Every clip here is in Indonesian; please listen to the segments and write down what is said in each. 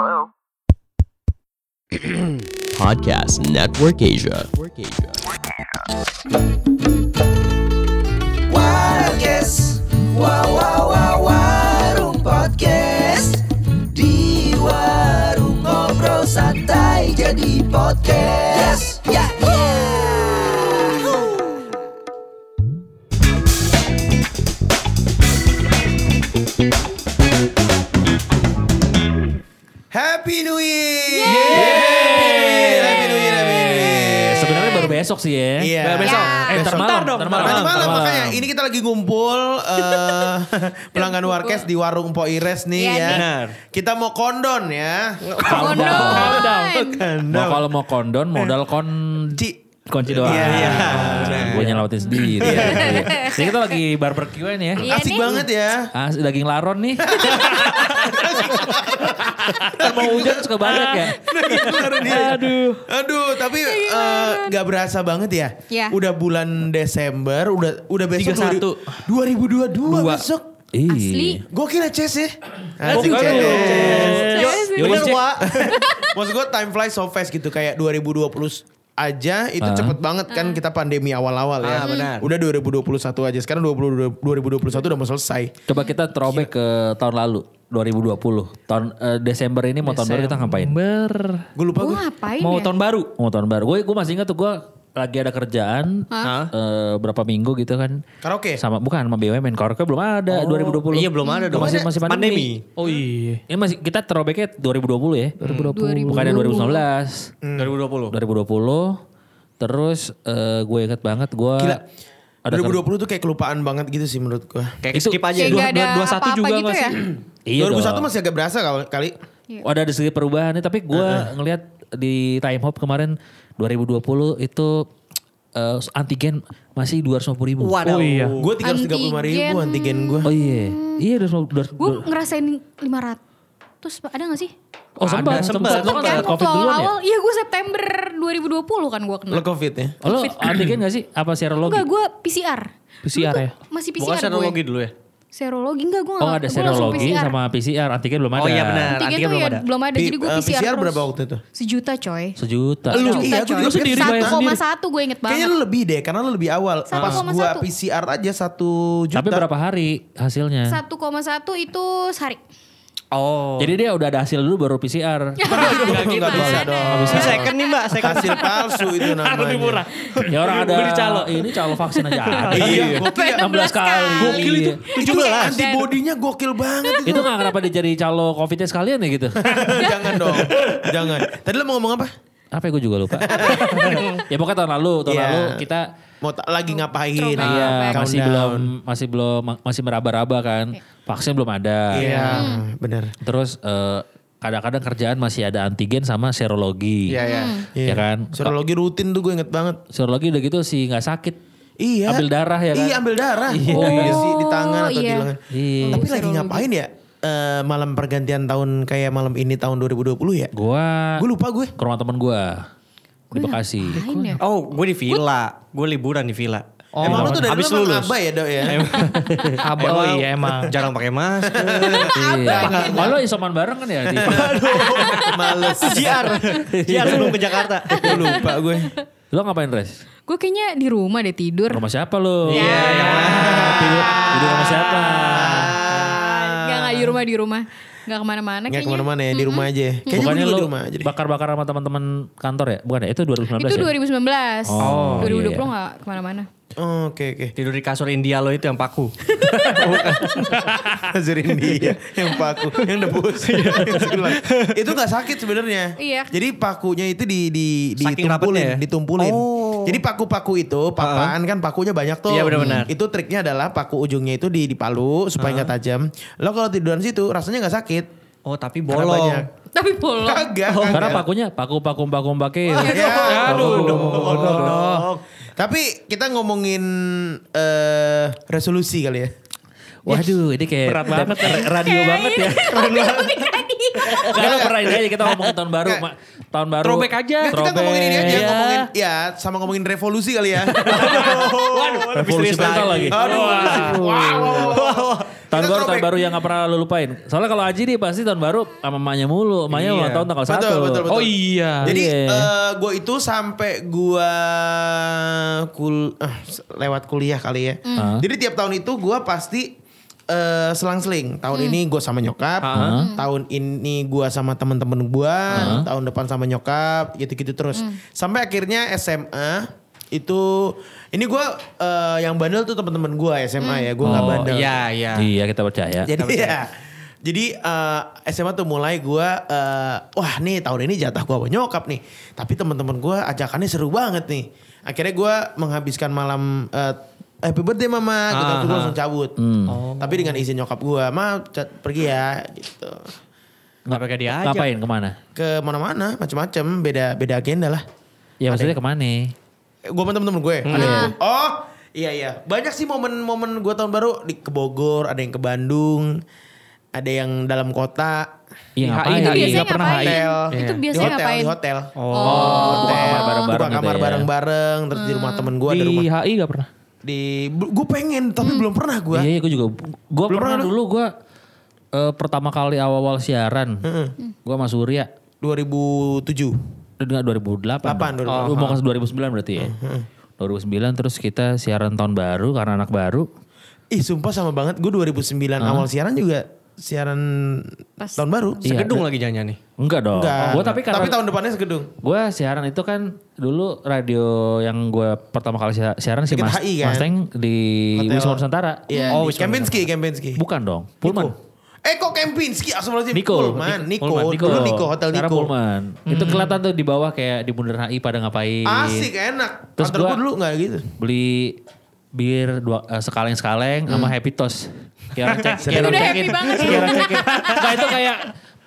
Podcast Network Asia. Warkes, wow wow wow warung podcast. Di warung ngobrol santai jadi podcast. Sih ya. Iya. Besok. Ya. Eh, ntar Besok. malam. dong, Ntar ntar malam. Ntar malam malam. makanya ini kita lagi ngumpul eh, pelanggan Warkes di warung Po Ires nih Iya, ya. nih. Benar. Kita mau kondon ya. Kondom. Mau kalau mau kondon modal kon Ci. kunci doang. Iya, iya. Gue nyelamatin sendiri. Iya. Jadi kita lagi barbecue nih ya. Iya Asik nih. banget ya. Ah, daging laron nih. Kan mau hujan suka banyak ya. Aduh. Aduh, tapi eh, nggak berasa banget ya. Iya. Udah bulan Desember, udah udah besok 31. 2022 besok. Asli. Gokil ya Ces ya. Gokil. Ces. Bener. Wak. Maksud gue time flies so fast gitu kayak 2020 aja itu Ah. cepet banget kan kita pandemi awal-awal ya. Ah, benar. Udah 2021 aja. Sekarang 20, 2021 udah mau selesai. Coba kita throwback ke tahun lalu 2020. Tahun eh, Desember ini mau tahun baru kita ngapain? Gue lupa Gue gue. ngapain Mau ya? tahun baru. Mau tahun baru. Gue gue masih ingat tuh gue lagi ada kerjaan Hah? eh, berapa minggu gitu kan. Karaoke. Sama bukan sama BUMN karaoke belum ada 2020. Iya belum ada dong. Masih masih pandemi. Oh iya. Ini masih kita throwbacknya 2020 ya. 2020. Bukannya 2019. 2020. 2020. Terus eh, gue inget banget gue Gila. ada 2020 tuh kayak kelupaan banget gitu sih menurut gue. Kayak Itu- skip aja. Kayak Dua- gak ada dua- dua satu apa-apa juga gitu nggak ya? sih? Iya 2021 dong. masih agak berasa kali. kali. Oh, ada sedikit perubahan nih, tapi gue ngelihat di time hop kemarin 2020 itu eh, antigen masih 250 ribu. Waduh. Oh iya. Gue 335 ribu antigen gue. Oh iya. Iya 250 Gue ngerasain 500 ada gak sih? Oh sempat, sempat. Lo kan covid duluan ya? awal-awal, iya gue September 2020 kan gue kena. Lo covid ya. Oh, lo antigen gak sih? Apa serologi? Enggak, gue PCR. PCR Dulu ya? Masih PCR Bukan gue. serologi dulu ya? Serologi enggak gue Oh ada serologi sama PCR, antigen belum ada. Oh iya benar. Antigen Antigen tuh belum ya ada. belum ada. Jadi gue P- eh, PCR, PCR terus. berapa waktu itu? Sejuta coy. Sejuta. Lu, Sejuta iya, gue coy. juga sendiri bayar sendiri. 1,1 gue inget Kayaknya banget. lu lebih deh karena lu lebih awal. Pas 1,1. gua PCR aja satu juta. Tapi berapa hari hasilnya? 1,1 itu sehari. Oh. Jadi dia udah ada hasil dulu baru PCR. Enggak gitu. Enggak bisa dong. Ini second nih mbak. Second. Hasil palsu itu namanya. ya orang ada Beli calo. ini calo vaksin aja ada. Iya, gokil ya. 16 kali. Gokil itu. Itu 17. antibodinya gokil banget itu. Itu gak kenapa dia jadi calo covidnya sekalian ya gitu? Jangan dong. Jangan. Tadi lu mau ngomong apa? Apa ya gue juga lupa. ya pokoknya tahun lalu, tahun Iya. lalu kita Mau lagi ngapain? Iya masih belum masih belum masih meraba-raba kan. Vaksin belum ada. Iya, benar. Terus eh, kadang-kadang kerjaan masih ada antigen sama serologi. Iya iya. Ya kan? Serologi rutin tuh gue inget banget. Serologi udah gitu sih nggak sakit. Iya. Ambil darah ya kan? Iya ambil darah. Iya. Oh iya sih di tangan atau di iya. lengan. Iya. Tapi lagi ngapain ya? Eh, malam pergantian tahun kayak malam ini tahun 2020 ya? Gua Gue lupa gue. ke rumah temen gua di Bekasi. Ya? Oh gue di villa. Gue liburan di villa. Oh, Emang lu tuh dari dulu lulus. abah ya dok ya? Abah, oh iya emang. Jarang pakai masker. Iya. Oh lo isoman bareng kan ya? Di, Males. JR. JR sebelum ke Jakarta. Gue lupa gue. lo ngapain res? Gue kayaknya di rumah deh tidur. Rumah siapa lo? Iya, yang mana? Tidur, tidur rumah siapa? Gak, gak di rumah, di rumah. Gak ke mana-mana kayaknya. ke mana-mana ya, di rumah aja. Kayaknya Bukannya lo di rumah aja bakar-bakar sama teman-teman kantor ya? Bukan ya? Itu 2019 Itu ya? 2019. Oh, 2020 iya. gak ke mana-mana. Oh, Oke oke. Tidur di kasur India lo itu yang paku. Azurin dia yang paku, yang debus, segelas. Itu nggak sakit sebenarnya. Iya. Jadi pakunya itu di di ditumpulin, ya? ditumpulin. Oh. Jadi paku-paku itu papaan kan pakunya banyak tuh. Iya, benar-benar. Itu triknya adalah paku ujungnya itu di dipalu supaya nggak tajam. Lo kalau tiduran situ rasanya nggak sakit. Oh tapi bolong. Tapi bolong. Kagak. Oh, karena pakunya paku-paku paku pakai. Ya, Aduh, dong. Tapi kita ngomongin eh, resolusi kali ya. Waduh, ini kayak Berat banget ya. radio banget ya. Gak lo pernah ini aja kita ngomongin tahun baru, Nggak. Ma. tahun baru. Throwback aja. Nggak, kita ngomongin ini aja, Iya. ngomongin ya sama ngomongin revolusi kali ya. Revolusi mental lagi. Aduh. Wow, wow, wow. Tahun baru tahun baru yang gak pernah lu lupain. Soalnya kalau Aji nih pasti tahun baru sama emaknya mulu. Emaknya Iya. ulang tahun tanggal Betul, 1. betul, betul. Oh iya. Jadi Iya. gue itu sampai gue kul ah, lewat kuliah kali ya. Jadi tiap tahun itu gue pasti eh, selang-seling. Tahun ini gue sama nyokap, tahun ini gue sama temen-temen gue, tahun depan sama nyokap, gitu-gitu terus. Sampai akhirnya SMA itu ini gue eh, yang bandel tuh temen-temen gue SMA ya, gue nggak Oh, bandel. Iya, iya. Iya kita percaya. Jadi ya. Jadi eh, SMA tuh mulai gue, eh, wah nih tahun ini jatah gue nyokap nih. Tapi teman-teman gue ajakannya seru banget nih. Akhirnya gue menghabiskan malam eh, happy birthday mama, gitu. Terus gue langsung cabut. Tapi dengan izin nyokap gue, ma pergi ya, gitu. Nggak pakai dia aja. Ngapain ke mana? Ke mana-mana, macem-macem, beda beda agenda lah. Ya maksudnya ke mana? Gue sama temen-temen gue. Ada yang- oh iya iya. Banyak sih momen-momen gue tahun baru di ke Bogor, ada yang ke Bandung, ada yang dalam kota. Iya Di ngapain? HI, Itu biasanya nggak pernah ngapain? hotel. Itu Di biasanya hotel, ngapain? di hotel. Oh. Buka kamar bareng-bareng Buka gitu kamar ya. bareng-bareng, terus di rumah temen gue, Di rumah HI gak pernah? di gue pengen tapi belum pernah gue. Iya, iya gue juga. Gue pernah pernah lu? dulu gue eh, pertama kali awal-awal siaran. Gue sama Surya. 2007. Enggak 2008. Delapan, dong. 2008. Lu mau ke 2009 berarti ya. 2009 terus kita siaran tahun baru karena anak baru. Ih sumpah sama banget. Gue 2009 awal siaran juga siaran Pas. tahun baru. Iya, Segedung lagi jangan nih. Enggak dong. Enggak. Gue tapi karena tahun depannya segedung. gue siaran itu kan dulu radio yang gue pertama kali sia- siaran si Mas, HI kan? Mas Teng di Hotel. Wisma Nusantara. Iya. Oh, di Wisma Kempinski, Kempinski. Bukan dong. Pullman. Eh kok Kempinski? Astagfirullahaladzim. Niko. Pullman. Niko. Pullman, Dulu Niko. Hotel Niko. Pullman. Itu kelihatan tuh di bawah kayak di Bundaran HI pada ngapain. Asik enak. Terus gue dulu gak gitu. Beli bir dua eh, sekaleng-sekaleng sama Happy Toast. Orang cek. Banget. Kayak orang cekin. Nah itu kayak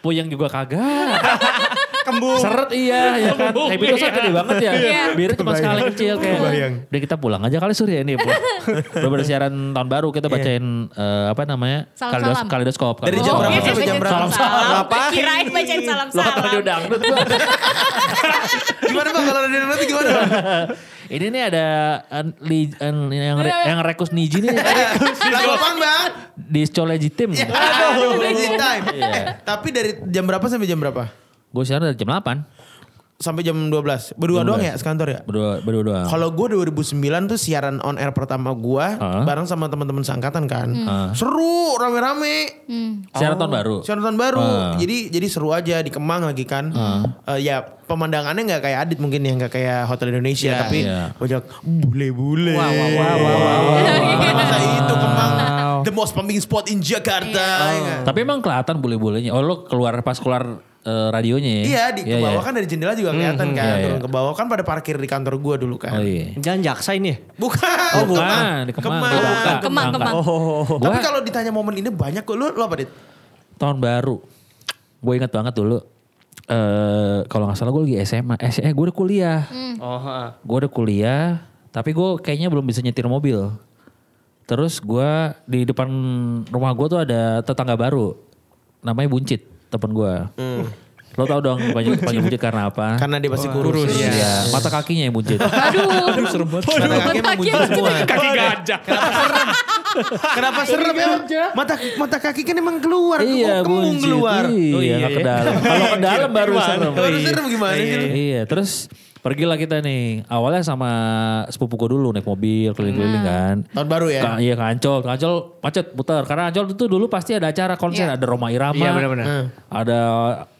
puyeng juga kagak. Kembung. Seret iya ya kan. Happy Toast kan gede banget ya. Iya. Birnya cuma sekaleng kecil kayak. Udah kita pulang aja kali Surya ini. Udah bersiaran tahun baru kita bacain eh, apa namanya? Salam-salam. Kaleidoskop. Dari jam berapa iya, sampai jam berapa? Salam-salam. Ngapain? Kirain bacain Lo salam-salam. radio dangdut gua. Gimana bang kalau ada nanti gimana bang? Ini nih ada eh, li- eh, yang re- yang rekus Niji nih Lagu apaan bang? di Scoleji Tim. Aduh. Iya. Tapi dari jam berapa sampai jam berapa? Gue siaran dari jam 8. Sampai jam 12. Berdua doang ya sekantor ya? Berdua, berdua doang. Kalau gue 2009 tuh siaran on air pertama gue Hah? bareng sama teman-teman sangkatan kan. Seru, rame-rame. siaran tahun baru. Siaran tahun baru. Ah. Jadi jadi seru aja di Kemang lagi kan. Eh, ya pemandangannya nggak kayak Adit mungkin ya nggak kayak Hotel Indonesia Iya, tapi iya. banyak bule-bule. Wah, wah, wah, wah, Pada masa itu Kemang the most pumping spot in Jakarta. ya kan? Tapi emang kelihatan bule-bulenya. Oh lu keluar pas keluar eh, radionya ya? Iya di ke bawah iya. kan dari jendela juga kelihatan kan. iya, iya. Turun ke bawah kan pada parkir di kantor gue dulu kan. Oh iya. Jangan jaksa ini ya? Bukan. Oh bukan, di Kemang. Kemang. Di Bangka. Kemang, Bangka. Kemang. Oh. Tapi Gua- kalau ditanya momen ini banyak kok. Lu, lu apa Dit? tahun baru. Gue ingat banget dulu. eh kalau nggak salah gue lagi SMA. Eh, eh gue udah kuliah. Oh, heeh. Gue udah kuliah. Tapi gue kayaknya belum bisa nyetir mobil. Terus gue di depan rumah gue tuh ada tetangga baru. Namanya Buncit, temen gue. Lo tau dong panggil, panggil Buncit karena apa? Karena dia pasti kurus. Iya, mata kakinya yang buncit. Aduh. Serem banget. Mata kaki emang buncit semua. Kaki gajah. Kenapa serem ya? Mata mata kaki kan emang keluar. iya, buncit. keluar. Iya, Oh, iya, nggak ke iya. dalam. Kalau ke dalam baru serem. Kalau serem gimana sih? lu? Iya, terus pergilah kita nih. Awalnya sama sepupu gue dulu naik mobil keliling-keliling kan. Tahun baru ya? Ka- iya ke Ancol. Ke Ancol macet putar. Karena Ancol itu dulu pasti ada acara konser. Iya. Ada Roma Irama. Iya, benar-benar. Hmm. Ada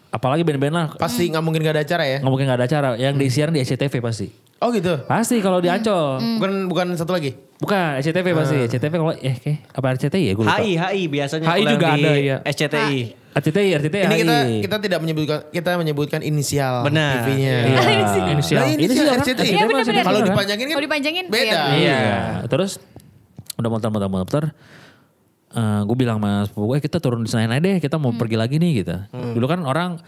apalagi band-band lah. Pasti nggak mungkin gak ada acara ya? Nggak mungkin gak ada acara. Yang disiaran di SCTV pasti. Oh gitu. Pasti kalau di Ancol. Bukan bukan satu lagi. Bukan SCTV pasti. SCTV kalau eh kayak apa RCTI ya gue lupa. HI, HI biasanya. HI juga di ada, iya. SCTI. RCTI, RCTI. Ini kita kita tidak menyebutkan kita menyebutkan inisial Benar. TV-nya. Iya. Inisial. Nah, Ini sih inisial orang RCTI. Iya. Kalau dipanjangin kan Kalau dipanjangin beda. iya. Iya. Terus udah muter-muter-muter. gue bilang mas, gue kita turun di Senayan aja deh, kita mau pergi lagi nih gitu. Dulu kan orang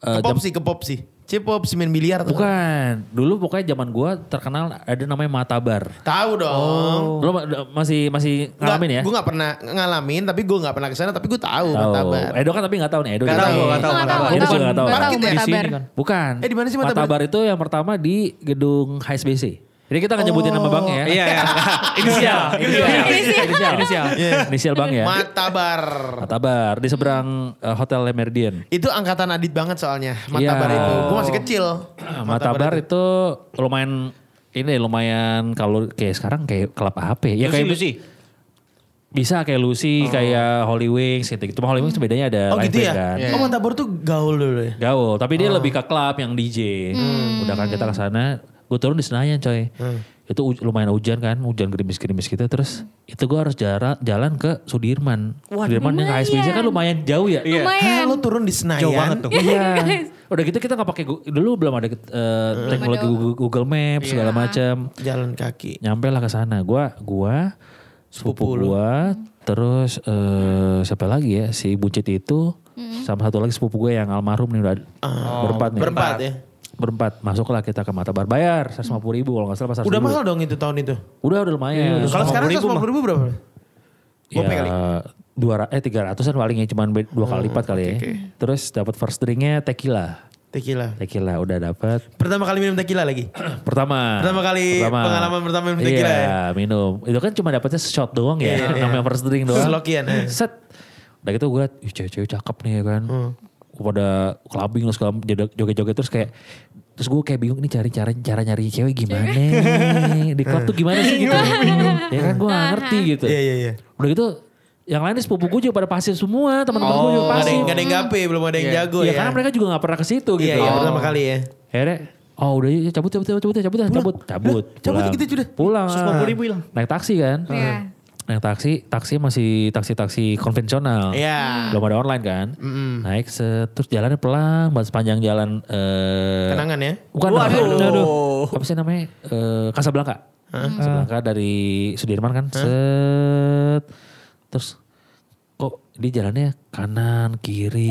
eh, Ke pop jam- sih, ke pop sih. Cipop, semen biliar. tuh. bukan. Dulu pokoknya zaman gue terkenal ada namanya Matabar. Tahu dong. Lo ma- masih masih ngalamin ya? Gue gak pernah ngalamin, tapi gue gak pernah ke sana, tapi gue tahu Tahu. Matabar. Edo kan tapi nggak tahu nih. Edo juga tahu, nggak tahu, Nggak tahu, Edo nggak juga nggak tahu. Ya? Matabar. Di sini kan. Bukan. Eh, di mana sih Matabar? Matabar itu yang pertama di gedung HSBC. Jadi kita nggak nyebutin nama bang ya. Iya, iya. Inisial. Inisial. Inisial. Inisial. Inisial. Inisial bang ya. Matabar. Matabar di seberang eh, Hotel Le Meridien. Itu angkatan Adit banget soalnya. Matabar Iya. itu. Gue masih kecil. Matabar itu lumayan ini lumayan kalau kayak sekarang kayak klub apa ya? Ya Lucy, kayak Lucy. bisa kayak Lucy, kayak Holy Wings gitu. Cuma Holy Wings bedanya ada Oh live gitu ya? kan. Oh Matabar tuh gaul dulu ya? Gaul, tapi dia lebih ke klub yang DJ. Udah kan kita ke sana, gue turun di Senayan coy. Itu u- lumayan hujan kan, hujan gerimis-gerimis gitu. Terus itu gue harus jalan, jalan ke Sudirman. Sudirman yang HSBC kan lumayan jauh ya. Iya. Lumayan. Hah, lo turun di Senayan. Jauh banget tuh. Iya. Udah gitu kita nggak pakai dulu belum ada eh, teknologi Google, Google Maps segala macam. Jalan kaki. Nyampe lah ke sana. Gua gua sepupu lu. gua terus eh siapa lagi ya si Buncit itu sama satu lagi sepupu gue yang almarhum nih udah berempat nih. Berempat ya? Berempat. Masuklah kita ke Matabar bayar 150 ribu kalau nggak salah pas Udah mahal dong itu tahun itu. Udah udah lumayan. Kalau sekarang 150 ribu berapa? ya, kali? dua eh tiga ratusan paling ya cuman be- dua kali lipat kali ya. Terus dapat first drinknya tequila. Tequila. Tequila udah dapat. Pertama kali minum tequila lagi? Pertama. Pertama kali pengalaman pertama minum tequila iya, ya? minum. Itu kan cuma dapetnya shot doang ya. Iya, iya. Namanya first drink doang. Selokian, eh. Set. Udah gitu gue liat, ih cewek-cewek cakep nih ya kan. Hmm. Pada clubbing lah segala joget- joget-joget terus kayak Terus gue kayak bingung nih cari cara cara nyari cewek gimana. Di klub tuh gimana sih gitu. ya kan gue gak ngerti gitu. Iya, iya, iya. Udah gitu yang lain sepupu gue juga pada pasif semua. Teman-teman gue juga Oh, Gak ada pasif. yang, gak ada yang gape, belum ada yang jago Iya ya. karena mereka juga gak pernah ke situ gitu. Iya, iya, pertama kali ya. Akhirnya Oh udah yuk, cabut cabut cabut cabut cabut cabut cabut cabut cabut pulang. gitu sudah. pulang 150 ribu hilang. naik taksi kan Iya. Naik taksi taksi masih taksi taksi konvensional. Iya. belum ada online kan? Naik set, terus jalannya pelan banget sepanjang jalan eh Kenangan ya. bukan aduh. apa sih namanya? Eh Casablanca. Casablanca dari Sudirman kan? Set terus kok di jalannya kanan kiri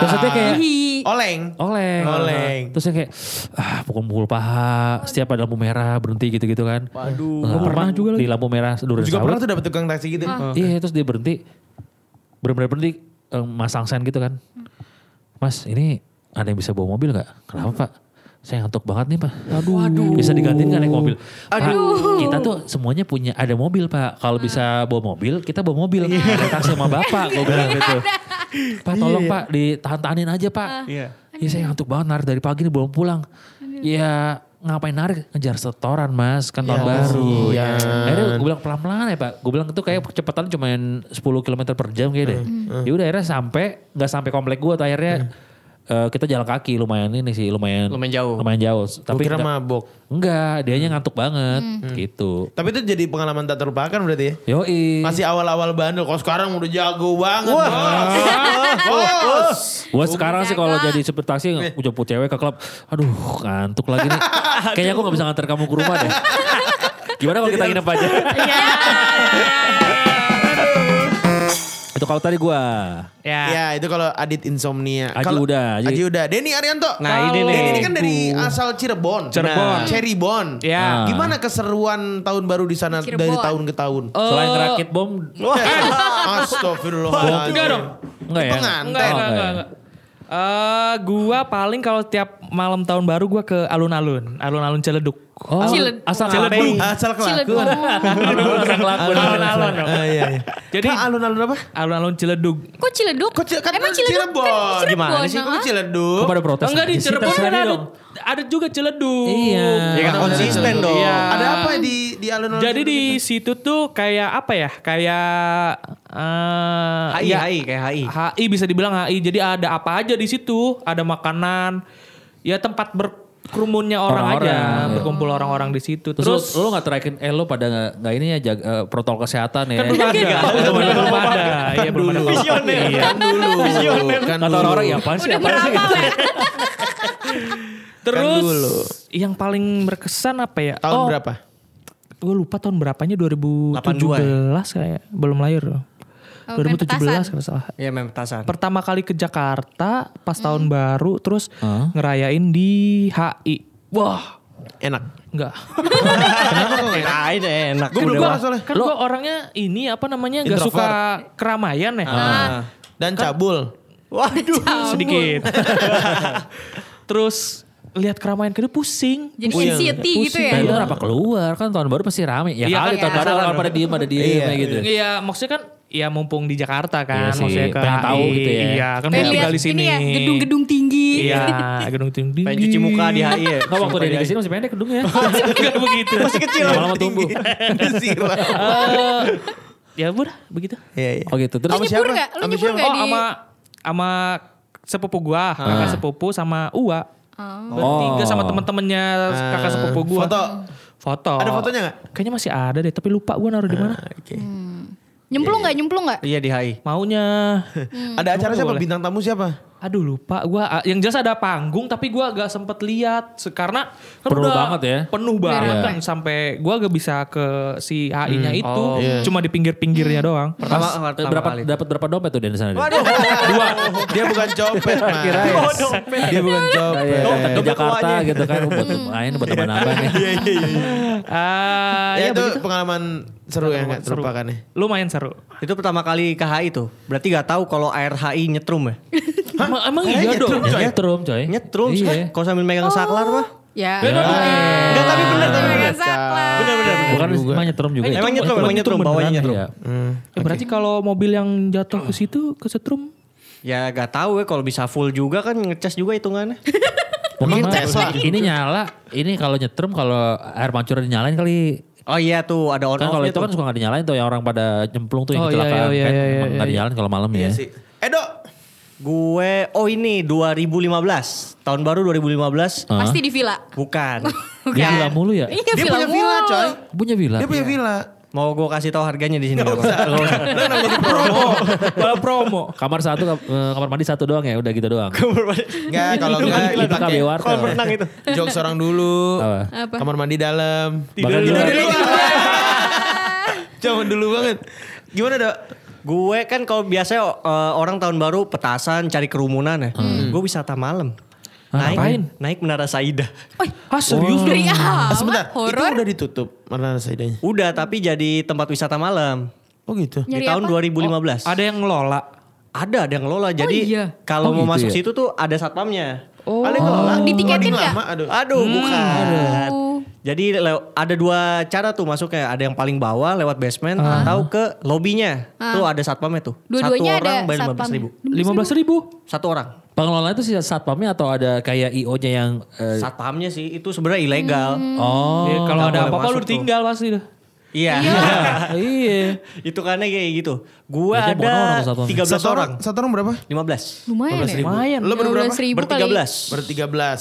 terus dia kayak Oleng. oleng. Oleng. Terus yang kayak ah pukul-pukul paha, setiap ada lampu merah berhenti gitu-gitu kan. Waduh. pernah juga di lampu merah Duren Juga Sawit. pernah tuh dapet tukang taksi gitu. Iya, terus dia berhenti. Bener-bener berhenti eh, masang sen gitu kan. Mas, ini ada yang bisa bawa mobil nggak? Kenapa Pak? Saya ngantuk banget nih Pak. Aduh. Bisa digantiin nggak naik mobil? Pak, kita tuh semuanya punya ada mobil Pak. Kalau bisa bawa mobil, kita bawa mobil. Naik taksi sama Bapak, gue bilang gitu. Pak tolong Pak, ditahan-tahanin aja Pak. Iya. Iya saya ngantuk banget narik dari pagi nih belum pulang. Ya ngapain narik ngejar setoran mas kan tahun baru. kasihan. Akhirnya gue bilang pelan-pelan ya pak. Gue bilang itu kayak kecepatan cuma 10 km per jam kayak deh. Ya udah akhirnya sampai nggak sampai komplek gue tuh akhirnya eh, kita jalan kaki lumayan ini sih lumayan Lumayan jauh. lumayan jauh. Tapi Tapi kira enggak, mabok. enggak dianya ngantuk banget gitu. Tapi itu jadi pengalaman tak terlupakan berarti ya. Yoi. Masih awal-awal bandel. Kalau sekarang udah jago banget. Bos. Gue sekarang sih kalau jadi supir taksi jemput cewek ke klub, aduh ngantuk lagi nih. Kayaknya aku gak bisa nganter kamu ke rumah deh. Gimana kalau kita nginep aja? Itu kalau tadi gue. Ya. Ya itu kalau Adit insomnia. Aji Kalau- udah, Aji. Aji udah. Denny Arianto. Nah, ini nih. Denny ini kan dari asal Cirebon. Cirebon. Nah, Cirebon. Ya. Gimana keseruan tahun baru di sana Cirebon. dari tahun ke tahun? Selain ngerakit bom, Astagfirullahaladzim. Enggak dong. enggak ya? Enggak, Oh, enggak, enggak, ya? enggak. Eh, gua paling kalau tiap malam tahun baru gua ke alun-alun, alun-alun Ciledug. Oh, Ciled- asal Ciledug. Asal Ciledug. kelakuan. asal kelakuan. Alun-alun. Ah, iya, iya. Jadi- alun-alun apa? Alun-alun Ciledug. Kok Ciledug? Kok kan Emang Ciledug Cirebon. kan Cirebon. Gimana sih? Kok ah. Ciledug? Kok pada protes? Enggak di? Cirebon kan ada, ada juga Ciledug. Iya. Ya kan konsisten dong. Iya. Ada apa di di alun-alun? Jadi di Ciledug situ tuh kayak apa ya? Kayak eh HI, ya, HI, kayak HI. HI bisa dibilang HI. Jadi ada apa aja di situ? Ada makanan. Ya tempat berkerumunnya orang, Orang-orang, aja, iya. berkumpul orang-orang di situ. Terus, Terus, lo, lo gak terakin, eh lo pada gak, gak ini ya jaga, eh, protokol kesehatan ya. kan belum ada. belum ada, belum ada. Iya, belum ada. Visioner. Iya. Kan dulu. Kan Kata dulu. orang-orang ya apaan sih? Udah apaan sih? ya? Terus yang paling berkesan apa ya? Tahun oh, berapa? Gue lupa tahun berapanya 2017 kayak belum lahir. Oh, 2017 pentasan. kalau salah. Iya main petasan. Pertama kali ke Jakarta pas tahun baru terus Hah? ngerayain di HI. Wah, Enak. enggak. Kirain enak. Gue belum pernah soalnya. kan gue orangnya ini apa namanya nggak suka keramaian ya. Dan cabul. Waduh. sedikit. Terus lihat keramaian kedua pusing. Jadi Puyeng. anxiety gitu Nah, ya. itu kenapa keluar kan tahun baru pasti rame. Ya Iya kali kan, tahun baru penasaran orang pada diem pada diem Iya, gitu. Iya, maksudnya kan ya mumpung di Jakarta kan, Iya sih, maksudnya ke pengen tahu gitu ya. Iya, kan Pengen tinggal lihat di sini. ini ya, gedung-gedung tinggi. Iya, gedung tinggi. Pengen cuci muka di HI ya. Nggak waktu dia di sini masih pendek gedungnya. Enggak begitu. Masih kecil. Lama-lama tumbuh. Eh, ya udah begitu. Iya, iya. Oh gitu. Terus Sama Nyebur siapa? Sama nyebur siapa? Oh, sama sama sepupu gua, kakak sepupu sama Uwa. Bertiga sama temen-temennya kakak sepupu gua. Foto. Foto. Ada fotonya nggak? Kayaknya masih ada deh, tapi lupa gua naruh di mana. Oke. Nyemplung nggak? Nyemplung nggak? Iya di HI. Maunya. Ada acara siapa? boleh. Bintang tamu siapa? Aduh lupa gua yang jelas ada panggung tapi gua gak sempet lihat karena kan Penuh udah banget ya. Penuh banget Iya. kan sampai gua gak bisa ke si HI-nya itu Oh. Iya. cuma di pinggir-pinggirnya doang. Pertama, Eh, pertama berapa kali. dapat berapa dompet tuh dari sana? Waduh. Dua. Dia bukan copet, Mas. Dia bukan copet. Iya, datang ke Dompet Jakarta gitu kan buat main buat teman abang nih. Ah, Ya ya itu begitu. pengalaman seru ya nggak Seru. terlupakan ya. Lumayan seru. Itu pertama kali ke HI tuh. Berarti gak tahu kalau air HI nyetrum ya? Emang, emang iya dong. Nyetrum coy. Nyetrum. Iya. Kalau sambil megang saklar mah. Ya. Enggak tapi bener tapi bener. Megang saklar. Bener bener. Bukan emang nyetrum juga. ya? Emang nyetrum, emang nyetrum, bawahnya nyetrum. Iya. Ya, berarti kalau mobil yang jatuh ke situ ke setrum Ya gak tahu ya kalau bisa full juga kan ngecas juga hitungannya. Mungkin Tesla. ini nyala, ini kalau nyetrum kalau air mancur dinyalain kali. Oh iya tuh ada on Kan kalau off itu kan suka gak dinyalain tuh yang orang pada nyemplung tuh yang Oh, iya, kecelakaan iya, kan. iya, iya, Emang iya, nggak iya. dinyalain kalau malam ya. sih. Edo. Gue, oh ini 2015. Tahun baru 2015. Pasti di villa. Bukan. Dia villa mulu ya? Iya, Dia punya villa, mulu. coy. Punya villa. Dia punya villa. Mau gue kasih tahu harganya di sini. Gak usah. promo? Malah promo. Kamar satu, eh, kamar mandi satu doang ya, udah gitu doang. Enggak, kalau enggak dipakai. Kalau berenang itu. jokes orang dulu. Apa? Apa? Kamar mandi dalam. Tidur di luar. Zaman dulu banget. Gimana, Dok? Gue kan kalau biasanya eh, orang tahun baru petasan cari kerumunan ya. Gue wisata malam. Hah, naik, ngapain? naik Menara Saida. Ah serius? Ah, awal. sebentar, itu Horor. udah ditutup mana saidanya. Udah tapi jadi tempat wisata malam. Oh gitu. di Nyari tahun apa? 2015. Ada yang ngelola. Ada, ada yang ngelola. Jadi iya? kalau Oh, mau gitu masuk ya? situ tuh ada satpamnya. Oh. Paling ngelola. Ditiketin Loading nggak? lama, aduh. Aduh, bukan. Oh. Jadi le- ada dua cara tuh masuknya. Ada yang paling bawah lewat basement atau ke lobbynya. Tuh ada satpamnya tuh. Dua-duanya Satu orang bayar satpam. 15 ribu. Lima belas ribu. Satu orang. Pengelola itu sih satpamnya atau ada kayak IO-nya yang eh, Satpamnya sih itu sebenarnya ilegal. oh Ya, kalau ada apa-apa lu tinggal pasti dah. Iya. iya. itu karena kayak gitu. Gue Berarti bukan orang ada satpam. 13 Satu orang. Satu orang berapa? 15. Lumayan ya. Lumayan. Lo berberapa? 15 ribu belas.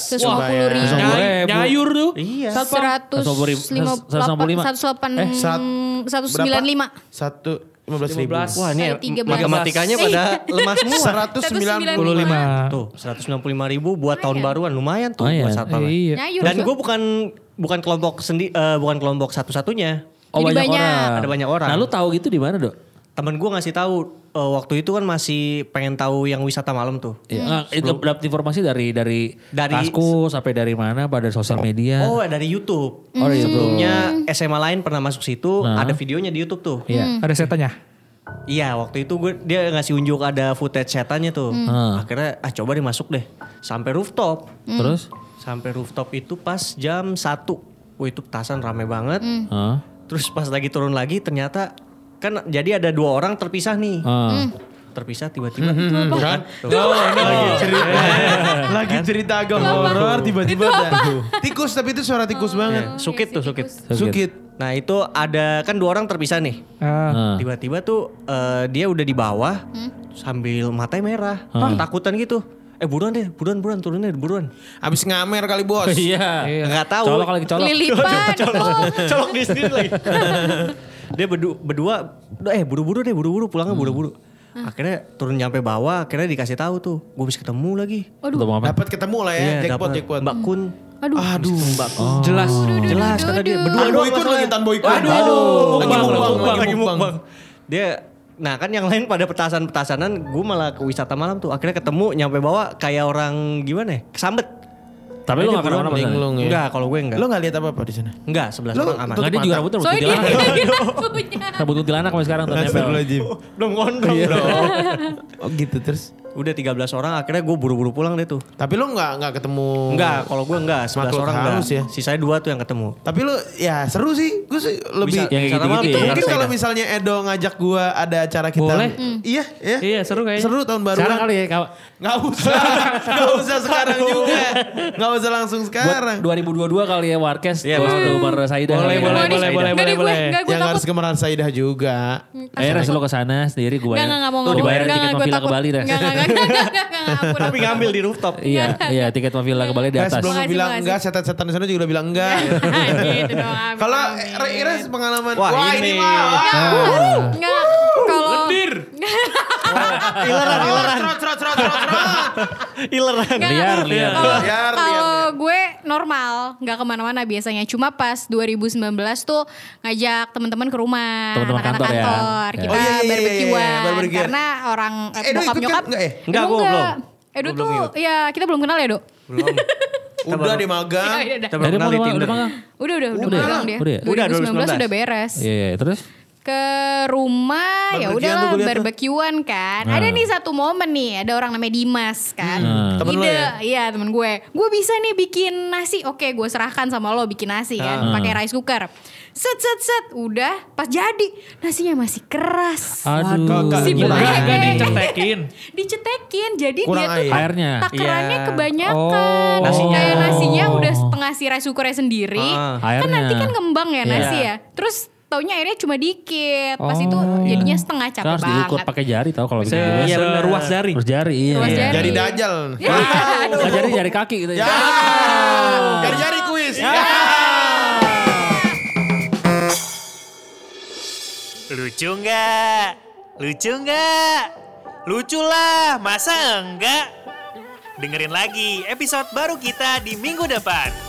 Sepuluh Bayar. ribu. Nyay- nyayur tuh. Iya. Seratus lima 165. seratus delapan Eh, serat- seratus sembilan lima. Satu lima belas ribu. 15. Wah ini 13. matematikanya pada lemah semua. Seratus sembilan Puluh lima. Tuh 195 ribu buat tahun baruan lumayan tuh Lumayan. buat satpam. Iya. Dan gue bukan bukan kelompok sendi eh, bukan kelompok satu-satunya. Oh Jadi banyak, banyak. orang. Ada banyak orang. Nah lu tahu gitu di mana dok? Temen gue ngasih tahu eh, waktu itu kan masih pengen tahu yang wisata malam tuh. Iya. Nggak, itu dapat informasi dari dari Dari- Kaskus sampai dari mana pada sosial media. Oh dari YouTube. Oh, dari YouTube. Sebelumnya SMA lain pernah masuk situ, ada videonya di YouTube tuh. Iya. Ada setannya. Iya waktu itu gue dia ngasih unjuk ada footage setannya tuh. Hmm. Akhirnya ah coba deh masuk deh. Sampai rooftop. Terus? Sampai rooftop itu pas jam 1. Wah itu petasan rame banget. Hah? Terus pas lagi turun lagi ternyata kan jadi ada dua orang terpisah nih. Ah. Terpisah tiba-tiba. Kan? Oh, ini lagi cerita. lagi cerita agak horor tiba-tiba ada. Tikus tapi itu suara tikus banget. Ya, sukit tuh sukit. Sukit. Nah itu ada kan dua orang terpisah nih. Ah. Ah. Tiba-tiba tuh eh, dia udah di bawah sambil matanya merah, takutan gitu. Eh buruan deh, buruan buruan turun deh, buruan. Abis ngamer kali bos. Iya. Nggak tahu. Colok lagi colok. Lilipan. Colok di sendiri lagi. dia berdua, berdua, eh buru-buru deh, buru-buru pulangnya buru-buru. Akhirnya turun nyampe bawah, akhirnya dikasih tahu tuh, gue bisa ketemu lagi. Apa? Dapat ketemu lah ya, jackpot dapet jackpot. Mbak Kun. Aduh. Aduh, Mbak. Jelas. Jelas kata dia, berdua doang boykot masalahnya. lagi, tan boykot. Aduh, lagi mukbang, lagi mukbang. Dia Nah kan yang lain pada petasan-petasanan gue malah ke wisata malam tuh Akhirnya ketemu nyampe bawah kayak orang gimana ya Kesambet Tapi lu gak kenapa-napa sana? Linglung ya. Enggak kalau gue enggak Lo gak lihat apa-apa di sana? Enggak sebelah Lu- sana aman Enggak dia juga rambutnya rambut Soalnya dia, kuntilanak. dia punya. Rambut kuntilanak sampai sekarang tuh nempel. Belum gondrong bro Oh gitu terus. Udah 13 orang akhirnya gue buru-buru pulang deh tuh. Tapi lu nggak nggak ketemu. Enggak, kalau gue enggak, 11 Makhluk orang halus ya. Sisanya dua tuh yang ketemu. Tapi lu ya seru sih. Gue sih lebih. Bisa- Yang lama, ya. Itu bisa mungkin kalau misalnya Edo ngajak gua ada acara kita. Boleh. Iya, ya. Iya, seru kayaknya. Seru tahun baru. Sekarang kali ya kaw- Nggak usah. Nggak usah sekarang juga. Nggak usah langsung buat sekarang. 2022 kali ya Warkes Iya, Umar Saida. Boleh, kali ya. boleh, boleh, boleh, Nggak gue, boleh. nggak gue Yang harus ke Meran Saidah juga. Res lu ke sana sendiri gue. Nggak, nggak, nggak mau, nggak mau. dibayarin Nggak, tiket nggak, gue ke. Bali Res. Tapi ngambil di rooftop. Iya, iya tiket mau villa ke Bali di atas. belum Makasih, bilang makasih. enggak, setan-setan di sana juga udah bilang enggak. gitu dong. amin, Kalau amin. Res pengalaman. Wah, ini. mah. Nggak, kalau Ileran, ileran, ileran. Liar, kalau- liar. Kalau gue normal, nggak ke mana-mana biasanya. Cuma pas 2019 tuh ngajak teman-teman ke rumah, Teman-teman kantor ya? kantor. Ya. Kita Oh, iya, iya, iya, barbekyuan. iya. Karena orang eh, Eh, bokap nyokap. kan? Nggak, eh? Enggak, Edo gue belum. Edo tuh, ya kita belum kenal ya, Dok? Belum. Udah di magang. Iya, udah, Kita udah. belum Dari kenal di udah Tinder. Udah, udah, udah, Udah. magang dia. Udah ya? Udah, 2019 2019. udah beres. Iya, iya. terus ke rumah ya udah barbekyuan kan. Nah. Ada nih satu momen nih, ada orang namanya Dimas kan. Hmm. Temen Ide, ya? iya temen gue. Gue bisa nih bikin nasi. Oke, gue serahkan sama lo bikin nasi kan, Hmm. pakai rice cooker. Set set set, udah pas jadi nasinya masih keras. aduh. Si Bule. Agak dicetekin. Dicetekin, jadi Kurang dia tuh air. Airnya. takarannya Iya. kebanyakan. Oh. Nasinya. Kayak nasinya udah setengah si rice cookernya sendiri. Ah. Kan Airnya. nanti kan ngembang ya Iya. nasi ya. Terus taunya airnya cuma dikit. Pas Oh, itu iya. jadinya setengah capek harus diukur banget. pakai jari tau kalau gitu. Iya, benar. seruas jari. Terus jari iya. Ruas jari. Jadi dajal. Ya. Nah, jari jari kaki gitu ya. Ya. Jari-jari kuis. Ya. Lucu nggak? Lucu nggak? Lucu lah, masa enggak? Dengerin lagi episode baru kita di minggu depan.